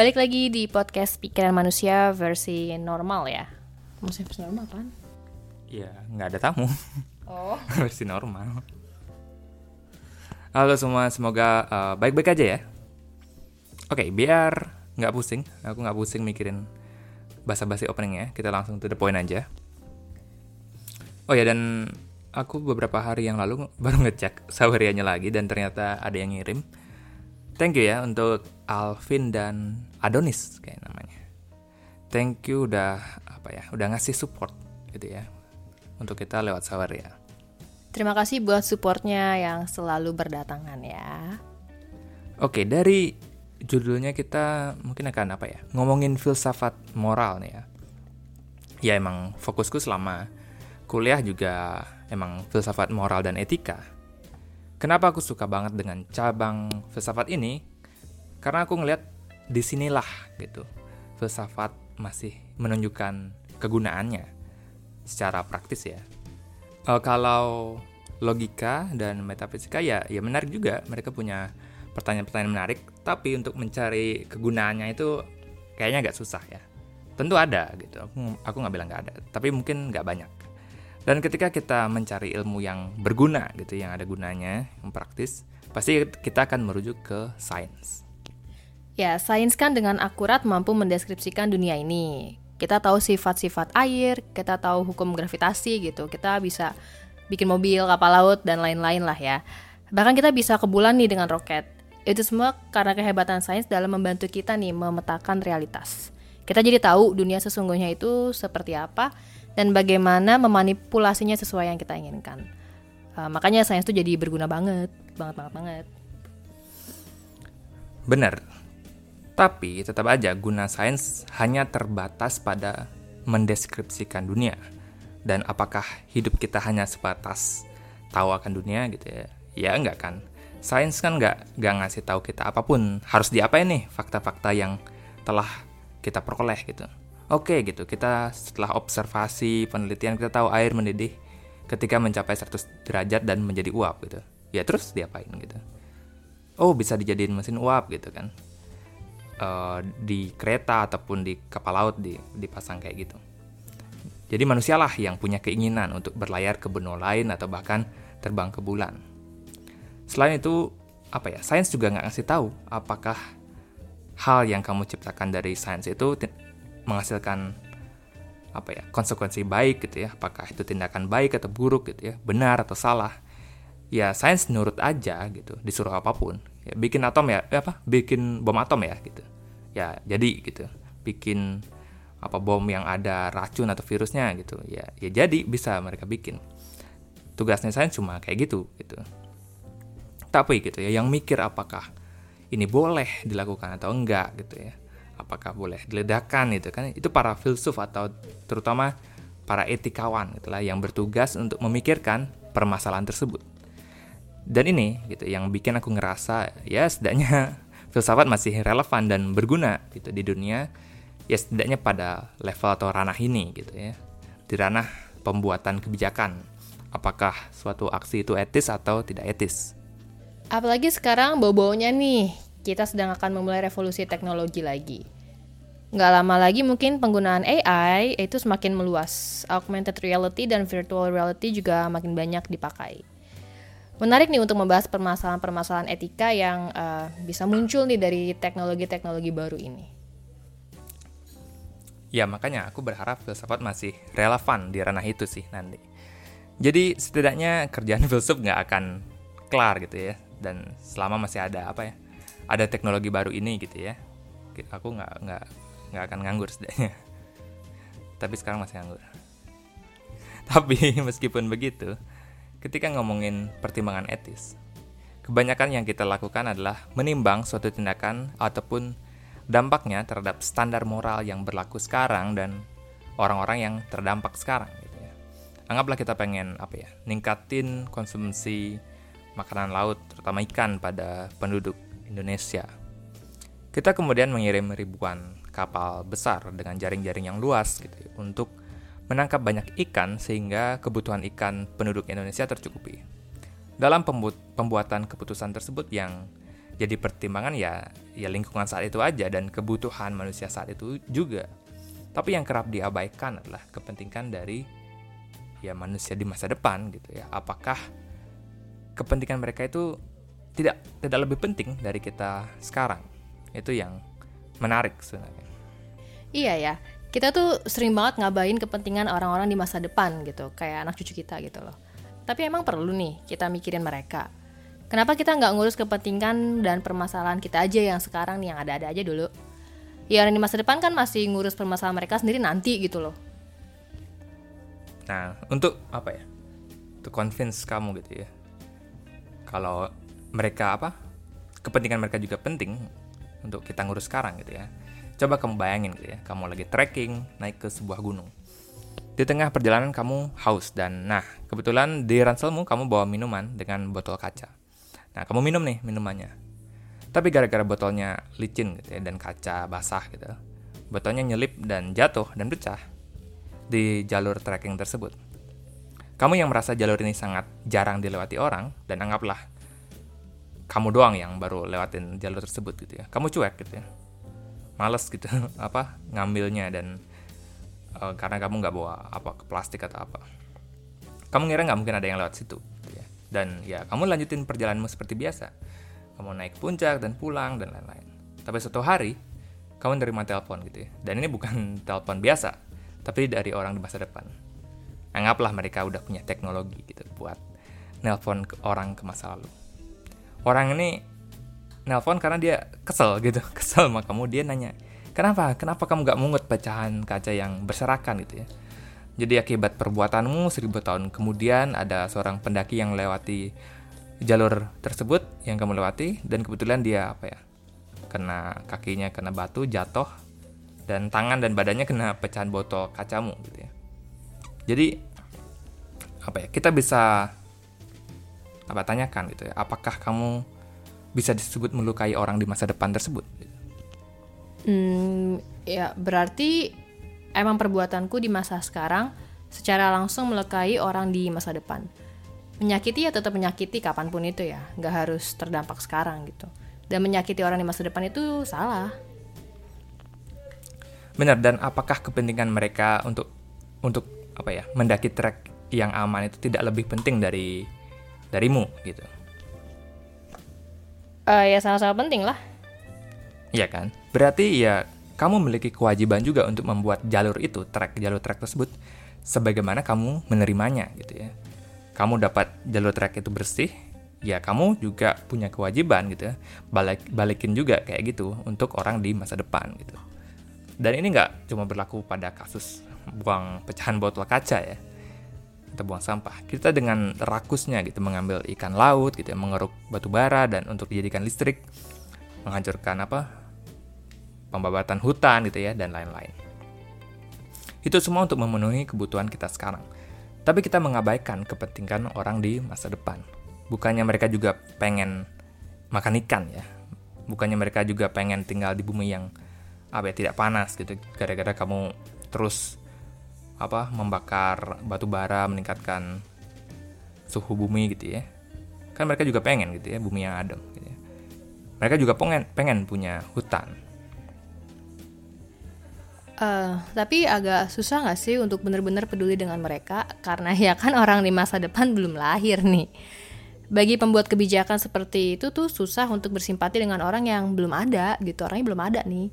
Balik lagi di podcast Pikiran Manusia versi normal ya. Maksudnya versi normal kan? Iya, nggak ada tamu. Oh. Versi normal. Halo semua, semoga uh, baik-baik aja ya. Oke, biar nggak pusing, aku nggak pusing mikirin basa-basi opening ya. Kita langsung to the point aja. Oh ya, dan aku beberapa hari yang lalu baru ngecek sawerianya lagi dan ternyata ada yang ngirim. Thank you ya untuk Alvin dan Adonis kayak namanya. Thank you udah apa ya, udah ngasih support gitu ya untuk kita lewat saweria. Terima kasih buat supportnya yang selalu berdatangan ya. Oke, dari judulnya kita mungkin akan apa ya? Ngomongin filsafat moral nih ya. Ya emang fokusku selama kuliah juga emang filsafat moral dan etika. Kenapa aku suka banget dengan cabang filsafat ini? Karena aku ngeliat di sinilah gitu. Filsafat masih menunjukkan kegunaannya secara praktis ya uh, kalau logika dan metafisika ya ya menarik juga mereka punya pertanyaan-pertanyaan menarik tapi untuk mencari kegunaannya itu kayaknya agak susah ya tentu ada gitu aku aku nggak bilang nggak ada tapi mungkin nggak banyak dan ketika kita mencari ilmu yang berguna gitu yang ada gunanya yang praktis pasti kita akan merujuk ke sains ya sains kan dengan akurat mampu mendeskripsikan dunia ini kita tahu sifat-sifat air, kita tahu hukum gravitasi gitu. Kita bisa bikin mobil, kapal laut dan lain-lain lah ya. Bahkan kita bisa ke bulan nih dengan roket. Itu semua karena kehebatan sains dalam membantu kita nih memetakan realitas. Kita jadi tahu dunia sesungguhnya itu seperti apa dan bagaimana memanipulasinya sesuai yang kita inginkan. Uh, makanya sains itu jadi berguna banget, banget banget banget. Benar, tapi tetap aja guna sains hanya terbatas pada mendeskripsikan dunia. Dan apakah hidup kita hanya sebatas tahu akan dunia gitu ya? Ya enggak kan. Sains kan nggak nggak ngasih tahu kita apa pun. Harus diapain nih fakta-fakta yang telah kita peroleh gitu. Oke gitu, kita setelah observasi penelitian kita tahu air mendidih ketika mencapai 100 derajat dan menjadi uap gitu. Ya terus diapain gitu. Oh bisa dijadiin mesin uap gitu kan uh, di kereta ataupun di kapal laut di, dipasang kayak gitu. Jadi manusialah yang punya keinginan untuk berlayar ke benua lain atau bahkan terbang ke bulan. Selain itu, apa ya? Sains juga nggak ngasih tahu apakah hal yang kamu ciptakan dari sains itu menghasilkan apa ya konsekuensi baik gitu ya. Apakah itu tindakan baik atau buruk gitu ya. Benar atau salah. Ya sains nurut aja gitu. Disuruh apa pun. Ya bikin atom ya eh, apa bikin bom atom ya gitu. Ya jadi gitu. Bikin apa bom yang ada racun atau virusnya gitu. Ya ya jadi bisa mereka bikin. Tugasnya saya cuma kayak gitu gitu. Tapi gitu ya yang mikir apakah ini boleh dilakukan atau enggak gitu ya apakah boleh diledakkan gitu kan. Itu para filsuf atau terutama para etikawan gitulah yang bertugas untuk memikirkan permasalahan tersebut. Dan ini gitu yang bikin aku ngerasa ya setidaknya filsafat masih relevan dan berguna gitu di dunia ya setidaknya pada level atau ranah ini gitu ya. Di ranah pembuatan kebijakan. Apakah suatu aksi itu etis atau tidak etis? Apalagi sekarang bau-baunya nih kita sedang akan memulai revolusi teknologi lagi nggak lama lagi mungkin penggunaan AI itu semakin meluas augmented reality dan virtual reality juga makin banyak dipakai menarik nih untuk membahas permasalahan-permasalahan etika yang uh, bisa muncul nih dari teknologi-teknologi baru ini. Ya makanya aku berharap filsafat masih relevan di ranah itu sih nanti. Jadi setidaknya kerjaan filsuf nggak akan kelar gitu ya. Dan selama masih ada apa ya, ada teknologi baru ini gitu ya, aku nggak nggak nggak akan nganggur setidaknya. Tapi sekarang masih nganggur. Tapi meskipun begitu, ketika ngomongin pertimbangan etis, kebanyakan yang kita lakukan adalah menimbang suatu tindakan ataupun dampaknya terhadap standar moral yang berlaku sekarang dan orang-orang yang terdampak sekarang. Gitu ya. Anggaplah kita pengen apa ya, ningkatin konsumsi makanan laut, terutama ikan pada penduduk Indonesia. Kita kemudian mengirim ribuan kapal besar dengan jaring-jaring yang luas gitu ya, untuk menangkap banyak ikan sehingga kebutuhan ikan penduduk Indonesia tercukupi. Dalam pembuatan keputusan tersebut yang jadi pertimbangan ya ya lingkungan saat itu aja dan kebutuhan manusia saat itu juga. Tapi yang kerap diabaikan adalah kepentingan dari ya manusia di masa depan gitu ya. Apakah kepentingan mereka itu tidak tidak lebih penting dari kita sekarang? Itu yang menarik sebenarnya. Iya ya, kita tuh sering banget ngabain kepentingan orang-orang di masa depan gitu, kayak anak cucu kita gitu loh. Tapi emang perlu nih kita mikirin mereka. Kenapa kita nggak ngurus kepentingan dan permasalahan kita aja yang sekarang nih yang ada-ada aja dulu? Ya orang di masa depan kan masih ngurus permasalahan mereka sendiri nanti gitu loh. Nah, untuk apa ya? Untuk convince kamu gitu ya. Kalau mereka apa? Kepentingan mereka juga penting untuk kita ngurus sekarang gitu ya. Coba kamu bayangin gitu ya, kamu lagi trekking naik ke sebuah gunung. Di tengah perjalanan kamu haus dan nah, kebetulan di ranselmu kamu bawa minuman dengan botol kaca. Nah, kamu minum nih minumannya. Tapi gara-gara botolnya licin gitu ya, dan kaca basah gitu, botolnya nyelip dan jatuh dan pecah di jalur trekking tersebut. Kamu yang merasa jalur ini sangat jarang dilewati orang, dan anggaplah kamu doang yang baru lewatin jalur tersebut gitu ya. Kamu cuek gitu ya. Males gitu apa ngambilnya dan uh, karena kamu nggak bawa apa ke plastik atau apa. Kamu ngira nggak mungkin ada yang lewat situ dan ya kamu lanjutin perjalananmu seperti biasa kamu naik puncak dan pulang dan lain-lain tapi suatu hari kamu menerima telepon gitu ya dan ini bukan telepon biasa tapi dari orang di masa depan anggaplah mereka udah punya teknologi gitu buat nelpon ke orang ke masa lalu orang ini nelpon karena dia kesel gitu. Kesel sama kamu dia nanya kenapa? Kenapa kamu gak mungut pecahan kaca yang berserakan? Gitu ya. Jadi akibat perbuatanmu seribu tahun kemudian ada seorang pendaki yang melewati jalur tersebut yang kamu lewati dan kebetulan dia apa ya kena kakinya kena batu jatuh dan tangan dan badannya kena pecahan botol kacamu gitu ya. Jadi apa ya kita bisa apa tanyakan gitu ya apakah kamu bisa disebut melukai orang di masa depan tersebut? Hmm, ya berarti emang perbuatanku di masa sekarang secara langsung melukai orang di masa depan. Menyakiti ya tetap menyakiti kapan pun itu ya, nggak harus terdampak sekarang gitu. Dan menyakiti orang di masa depan itu salah. Benar, dan apakah kepentingan mereka untuk untuk apa ya mendaki trek yang aman itu tidak lebih penting dari darimu gitu? Uh, ya sama-sama penting lah. Iya kan? Berarti ya kamu memiliki kewajiban juga untuk membuat jalur itu, trek jalur trek tersebut sebagaimana kamu menerimanya gitu ya. Kamu dapat jalur trek itu bersih, ya kamu juga punya kewajiban gitu ya. Balik balikin juga kayak gitu untuk orang di masa depan gitu. Dan ini nggak cuma berlaku pada kasus buang pecahan botol kaca ya kita buang sampah. Kita dengan rakusnya gitu mengambil ikan laut gitu ya, mengeruk batu bara dan untuk dijadikan listrik, menghancurkan apa pembabatan hutan gitu ya, dan lain-lain. Itu semua untuk memenuhi kebutuhan kita sekarang. Tapi kita mengabaikan kepentingan orang di masa depan. Bukannya mereka juga pengen makan ikan ya. Bukannya mereka juga pengen tinggal di bumi yang apa ya, tidak panas gitu gara-gara kamu terus apa membakar batu bara meningkatkan suhu bumi gitu ya kan mereka juga pengen gitu ya bumi yang adem gitu ya. mereka juga pengen pengen punya hutan Uh, tapi agak susah nggak sih untuk benar-benar peduli dengan mereka karena ya kan orang di masa depan belum lahir nih. Bagi pembuat kebijakan seperti itu tuh susah untuk bersimpati dengan orang yang belum ada gitu, orangnya belum ada nih.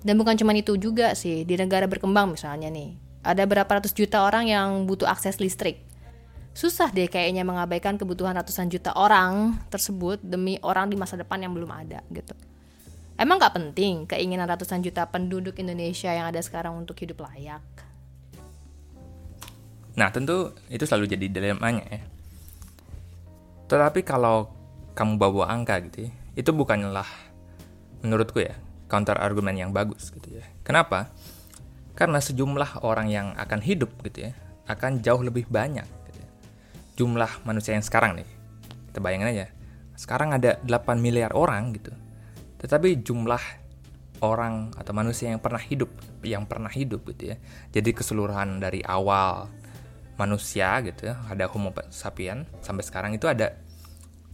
Dan bukan cuma itu juga sih, di negara berkembang misalnya nih, ada berapa ratus juta orang yang butuh akses listrik. Susah deh kayaknya mengabaikan kebutuhan ratusan juta orang tersebut demi orang di masa depan yang belum ada gitu. Emang gak penting keinginan ratusan juta penduduk Indonesia yang ada sekarang untuk hidup layak? Nah, tentu itu selalu jadi dilemanya ya. Tetapi kalau kamu bawa angka gitu ya, itu bukanlah menurutku ya counter argumen yang bagus gitu ya. Kenapa? Karena sejumlah orang yang akan hidup gitu ya, akan jauh lebih banyak gitu ya. Jumlah manusia yang sekarang nih, kita bayangin aja. Sekarang ada 8 miliar orang gitu tetapi jumlah orang atau manusia yang pernah hidup, yang pernah hidup gitu ya. Jadi keseluruhan dari awal manusia gitu ya, ada Homo sapien sampai sekarang itu ada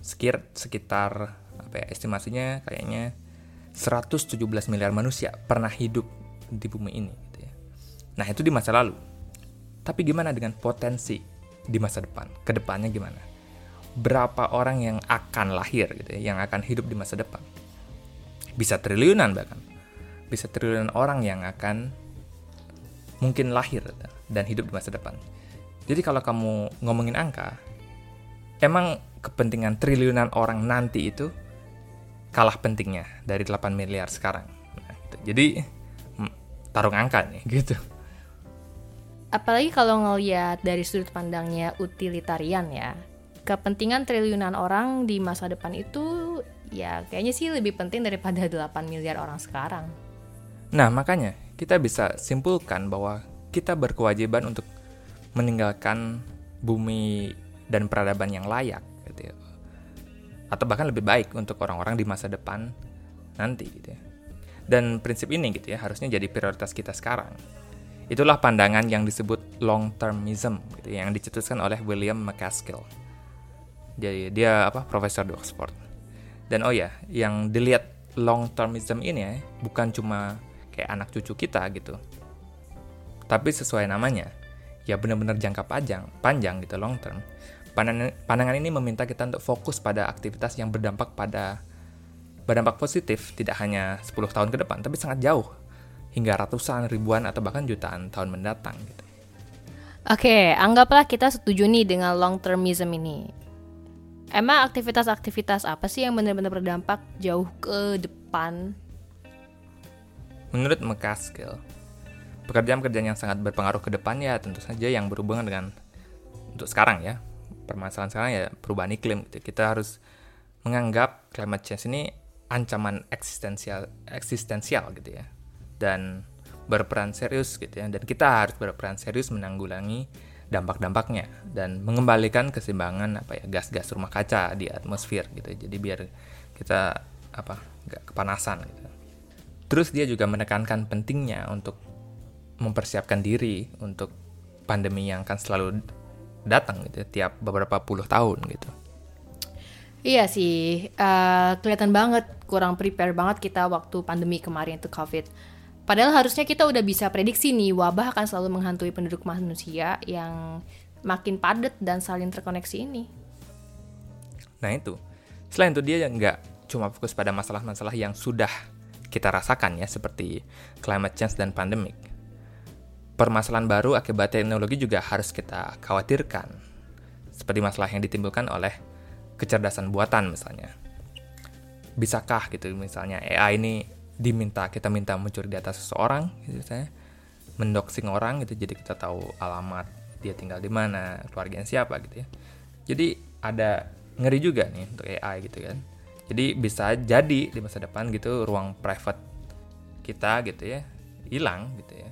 sekir sekitar apa ya estimasinya kayaknya 117 miliar manusia pernah hidup di bumi ini gitu ya. Nah, itu di masa lalu. Tapi gimana dengan potensi di masa depan? Ke depannya gimana? Berapa orang yang akan lahir gitu ya, yang akan hidup di masa depan? Bisa triliunan bahkan. Bisa triliunan orang yang akan mungkin lahir dan hidup di masa depan. Jadi kalau kamu ngomongin angka, emang kepentingan triliunan orang nanti itu kalah pentingnya dari 8 miliar sekarang. Nah, gitu. Jadi hmm, tarung angka nih gitu. Apalagi kalau ngeliat dari sudut pandangnya utilitarian ya. Kepentingan triliunan orang di masa depan itu ya kayaknya sih lebih penting daripada 8 miliar orang sekarang. Nah, makanya kita bisa simpulkan bahwa kita berkewajiban untuk meninggalkan bumi dan peradaban yang layak gitu ya. Atau bahkan lebih baik untuk orang-orang di masa depan nanti gitu ya. Dan prinsip ini gitu ya harusnya jadi prioritas kita sekarang. Itulah pandangan yang disebut long termism gitu ya, yang dicetuskan oleh William McCaskill. Jadi dia apa profesor di Oxford. Dan oh ya, yang dilihat long termism ini ya, bukan cuma kayak anak cucu kita gitu. Tapi sesuai namanya, ya benar-benar jangka panjang, panjang gitu long term. Pandangan, ini meminta kita untuk fokus pada aktivitas yang berdampak pada berdampak positif tidak hanya 10 tahun ke depan, tapi sangat jauh hingga ratusan, ribuan atau bahkan jutaan tahun mendatang gitu. Oke, anggaplah kita setuju nih dengan long termism ini. Emang aktivitas-aktivitas apa sih yang benar-benar berdampak jauh ke depan? Menurut McCaskill, pekerjaan-pekerjaan yang sangat berpengaruh ke depan ya tentu saja yang berhubungan dengan untuk sekarang ya permasalahan sekarang ya perubahan iklim gitu. kita harus menganggap climate change ini ancaman eksistensial eksistensial gitu ya dan berperan serius gitu ya dan kita harus berperan serius menanggulangi dampak-dampaknya dan mengembalikan keseimbangan apa ya gas-gas rumah kaca di atmosfer gitu jadi biar kita apa nggak kepanasan gitu terus dia juga menekankan pentingnya untuk mempersiapkan diri untuk pandemi yang akan selalu datang gitu tiap beberapa puluh tahun gitu. Iya sih, uh, kelihatan banget kurang prepare banget kita waktu pandemi kemarin itu COVID. Padahal harusnya kita udah bisa prediksi nih wabah akan selalu menghantui penduduk manusia yang makin padat dan saling terkoneksi ini. Nah itu, selain itu dia nggak cuma fokus pada masalah-masalah yang sudah kita rasakan ya seperti climate change dan pandemic permasalahan baru akibat teknologi juga harus kita khawatirkan. Seperti masalah yang ditimbulkan oleh kecerdasan buatan misalnya. Bisakah gitu misalnya AI ini diminta kita minta mencuri data seseorang gitu misalnya. Mendoxing orang gitu jadi kita tahu alamat dia tinggal di mana keluarganya siapa gitu ya. Jadi ada ngeri juga nih untuk AI gitu kan. Jadi bisa jadi di masa depan gitu ruang private kita gitu ya hilang gitu ya.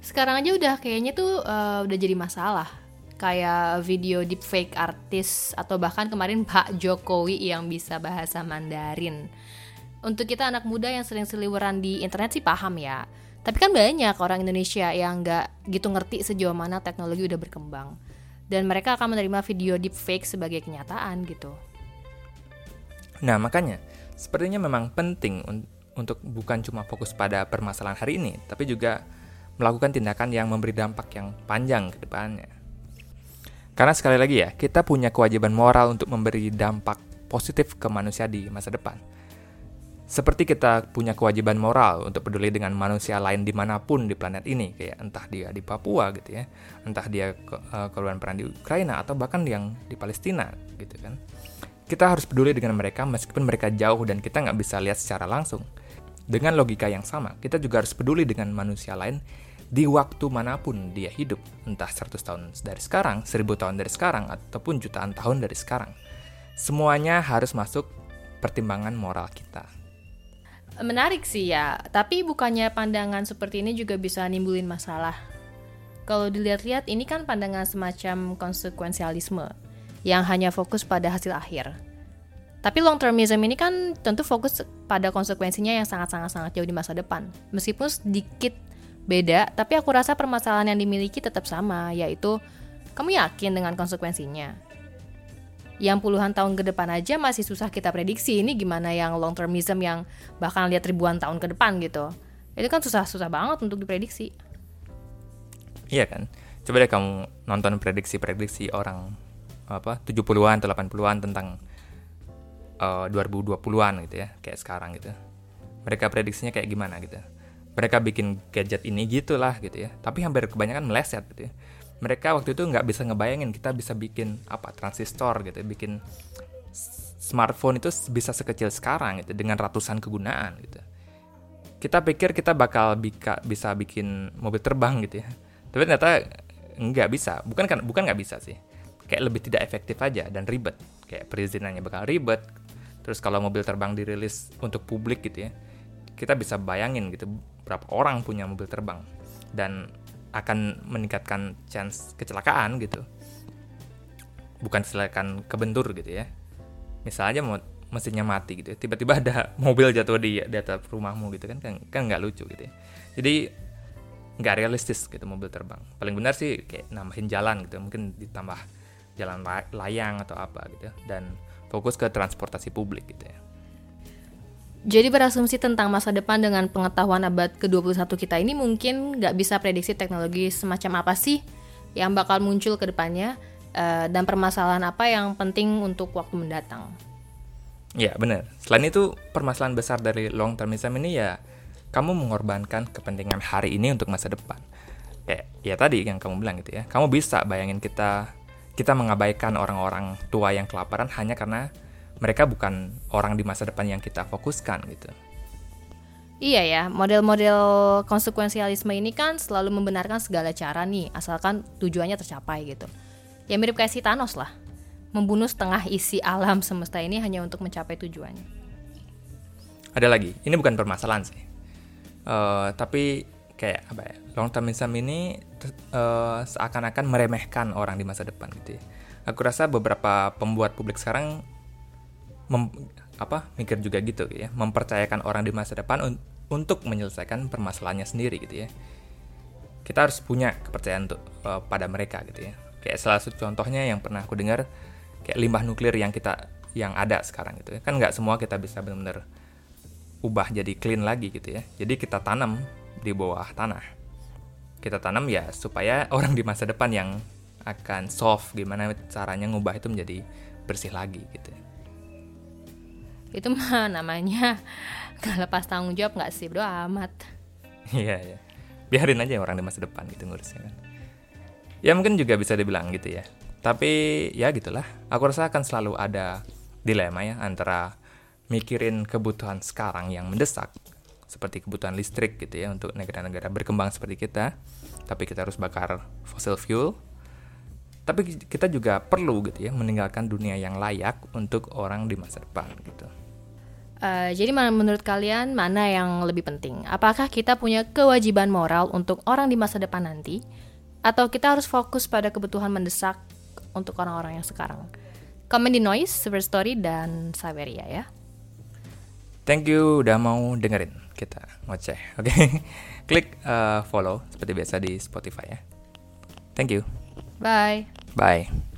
Sekarang aja udah kayaknya tuh uh, udah jadi masalah. Kayak video deepfake artis atau bahkan kemarin Pak Jokowi yang bisa bahasa Mandarin. Untuk kita anak muda yang sering seliweran di internet sih paham ya. Tapi kan banyak orang Indonesia yang nggak gitu ngerti sejauh mana teknologi udah berkembang. Dan mereka akan menerima video deepfake sebagai kenyataan gitu. Nah makanya, sepertinya memang penting un untuk bukan cuma fokus pada permasalahan hari ini, tapi juga melakukan tindakan yang memberi dampak yang panjang ke depannya. Karena sekali lagi ya, kita punya kewajiban moral untuk memberi dampak positif ke manusia di masa depan. Seperti kita punya kewajiban moral untuk peduli dengan manusia lain di mana pun di planet ini, kayak entah dia di Papua gitu ya, entah dia ke, uh, perang di Ukraina atau bahkan yang di Palestina gitu kan. Kita harus peduli dengan mereka meskipun mereka jauh dan kita nggak bisa lihat secara langsung. Dengan logika yang sama, kita juga harus peduli dengan manusia lain di waktu mana pun dia hidup, entah 100 tahun dari sekarang, 1000 tahun dari sekarang, ataupun jutaan tahun dari sekarang. Semuanya harus masuk pertimbangan moral kita. Menarik sih ya, tapi bukannya pandangan seperti ini juga bisa nimbulin masalah. Kalau dilihat-lihat ini kan pandangan semacam konsekuensialisme yang hanya fokus pada hasil akhir. Tapi long termism ini kan tentu fokus pada konsekuensinya yang sangat-sangat-sangat jauh di masa depan. Meskipun sedikit beda, tapi aku rasa permasalahan yang dimiliki tetap sama, yaitu kamu yakin dengan konsekuensinya. Yang puluhan tahun ke depan aja masih susah kita prediksi ini gimana yang long termism yang bahkan lihat ribuan tahun ke depan gitu. Itu kan susah-susah banget untuk diprediksi. Iya kan? Coba deh kamu nonton prediksi-prediksi orang apa 70-an atau 80-an tentang uh, 2020-an gitu ya kayak sekarang gitu. Mereka prediksinya kayak gimana gitu. Mereka bikin gadget ini gitulah gitu ya. Tapi hampir kebanyakan meleset gitu ya mereka waktu itu nggak bisa ngebayangin kita bisa bikin apa transistor gitu bikin smartphone itu bisa sekecil sekarang gitu dengan ratusan kegunaan gitu. Kita pikir kita bakal bika, bisa bikin mobil terbang gitu ya. Tapi ternyata nggak bisa. Bukan kan bukan nggak bisa sih. Kayak lebih tidak efektif aja dan ribet. Kayak perizinannya bakal ribet. Terus kalau mobil terbang dirilis untuk publik gitu ya kita bisa bayangin gitu berapa orang punya mobil terbang. Dan akan meningkatkan chance kecelakaan gitu bukan kecelakaan kebentur gitu ya misalnya mau mesinnya mati gitu ya. tiba-tiba ada mobil jatuh di di atas rumahmu gitu kan kan kan lucu gitu ya jadi nggak realistis gitu mobil terbang paling benar sih kayak nambahin jalan gitu mungkin ditambah jalan layang atau apa gitu ya. dan fokus ke transportasi publik gitu ya jadi berasumsi tentang masa depan dengan pengetahuan abad ke-21 kita ini mungkin nggak bisa prediksi teknologi semacam apa sih yang bakal muncul ke depannya uh, dan permasalahan apa yang penting untuk waktu mendatang. Ya benar. Selain itu permasalahan besar dari long termism ini ya kamu mengorbankan kepentingan hari ini untuk masa depan. Ya tadi yang kamu bilang gitu ya. Kamu bisa bayangin kita kita mengabaikan orang-orang tua yang kelaparan hanya karena mereka bukan orang di masa depan yang kita fokuskan gitu. Iya ya, model-model konsekuensialisme ini kan selalu membenarkan segala cara nih, asalkan tujuannya tercapai gitu. Ya mirip kayak si Thanos lah, membunuh setengah isi alam semesta ini hanya untuk mencapai tujuannya. Ada lagi, ini bukan permasalahan sih, uh, tapi kayak apa ya, long termism ini uh, seakan-akan meremehkan orang di masa depan gitu ya. Aku rasa beberapa pembuat publik sekarang mem, apa mikir juga gitu ya. Mempercayakan orang di masa depan un, untuk menyelesaikan permasalahannya sendiri gitu ya. Kita harus punya kepercayaan untuk uh, pada mereka gitu ya. Kayak salah satu contohnya yang pernah aku dengar kayak limbah nuklir yang kita yang ada sekarang gitu ya. Kan nggak semua kita bisa benar-benar ubah jadi clean lagi gitu ya. Jadi kita tanam di bawah tanah. Kita tanam ya supaya orang di masa depan yang akan solve gimana caranya ngubah itu menjadi bersih lagi gitu ya itu mah namanya nggak lepas tanggung jawab nggak sih bro amat. Iya iya. Biarin aja orang di masa depan gitu ngurusnya kan. Ya mungkin juga bisa dibilang gitu ya. Tapi ya gitulah. Aku rasa akan selalu ada dilema ya antara mikirin kebutuhan sekarang yang mendesak seperti kebutuhan listrik gitu ya untuk negara-negara berkembang seperti kita tapi kita harus bakar fossil fuel. Tapi kita juga perlu gitu ya meninggalkan dunia yang layak untuk orang di masa depan gitu Uh, jadi menurut kalian mana yang lebih penting? Apakah kita punya kewajiban moral untuk orang di masa depan nanti, atau kita harus fokus pada kebutuhan mendesak untuk orang-orang yang sekarang? Komen di Noise, Super Story, dan Saveria ya. Thank you udah mau dengerin kita ngoceh, oke? Okay? Klik uh, follow seperti biasa di Spotify ya. Thank you. Bye. Bye.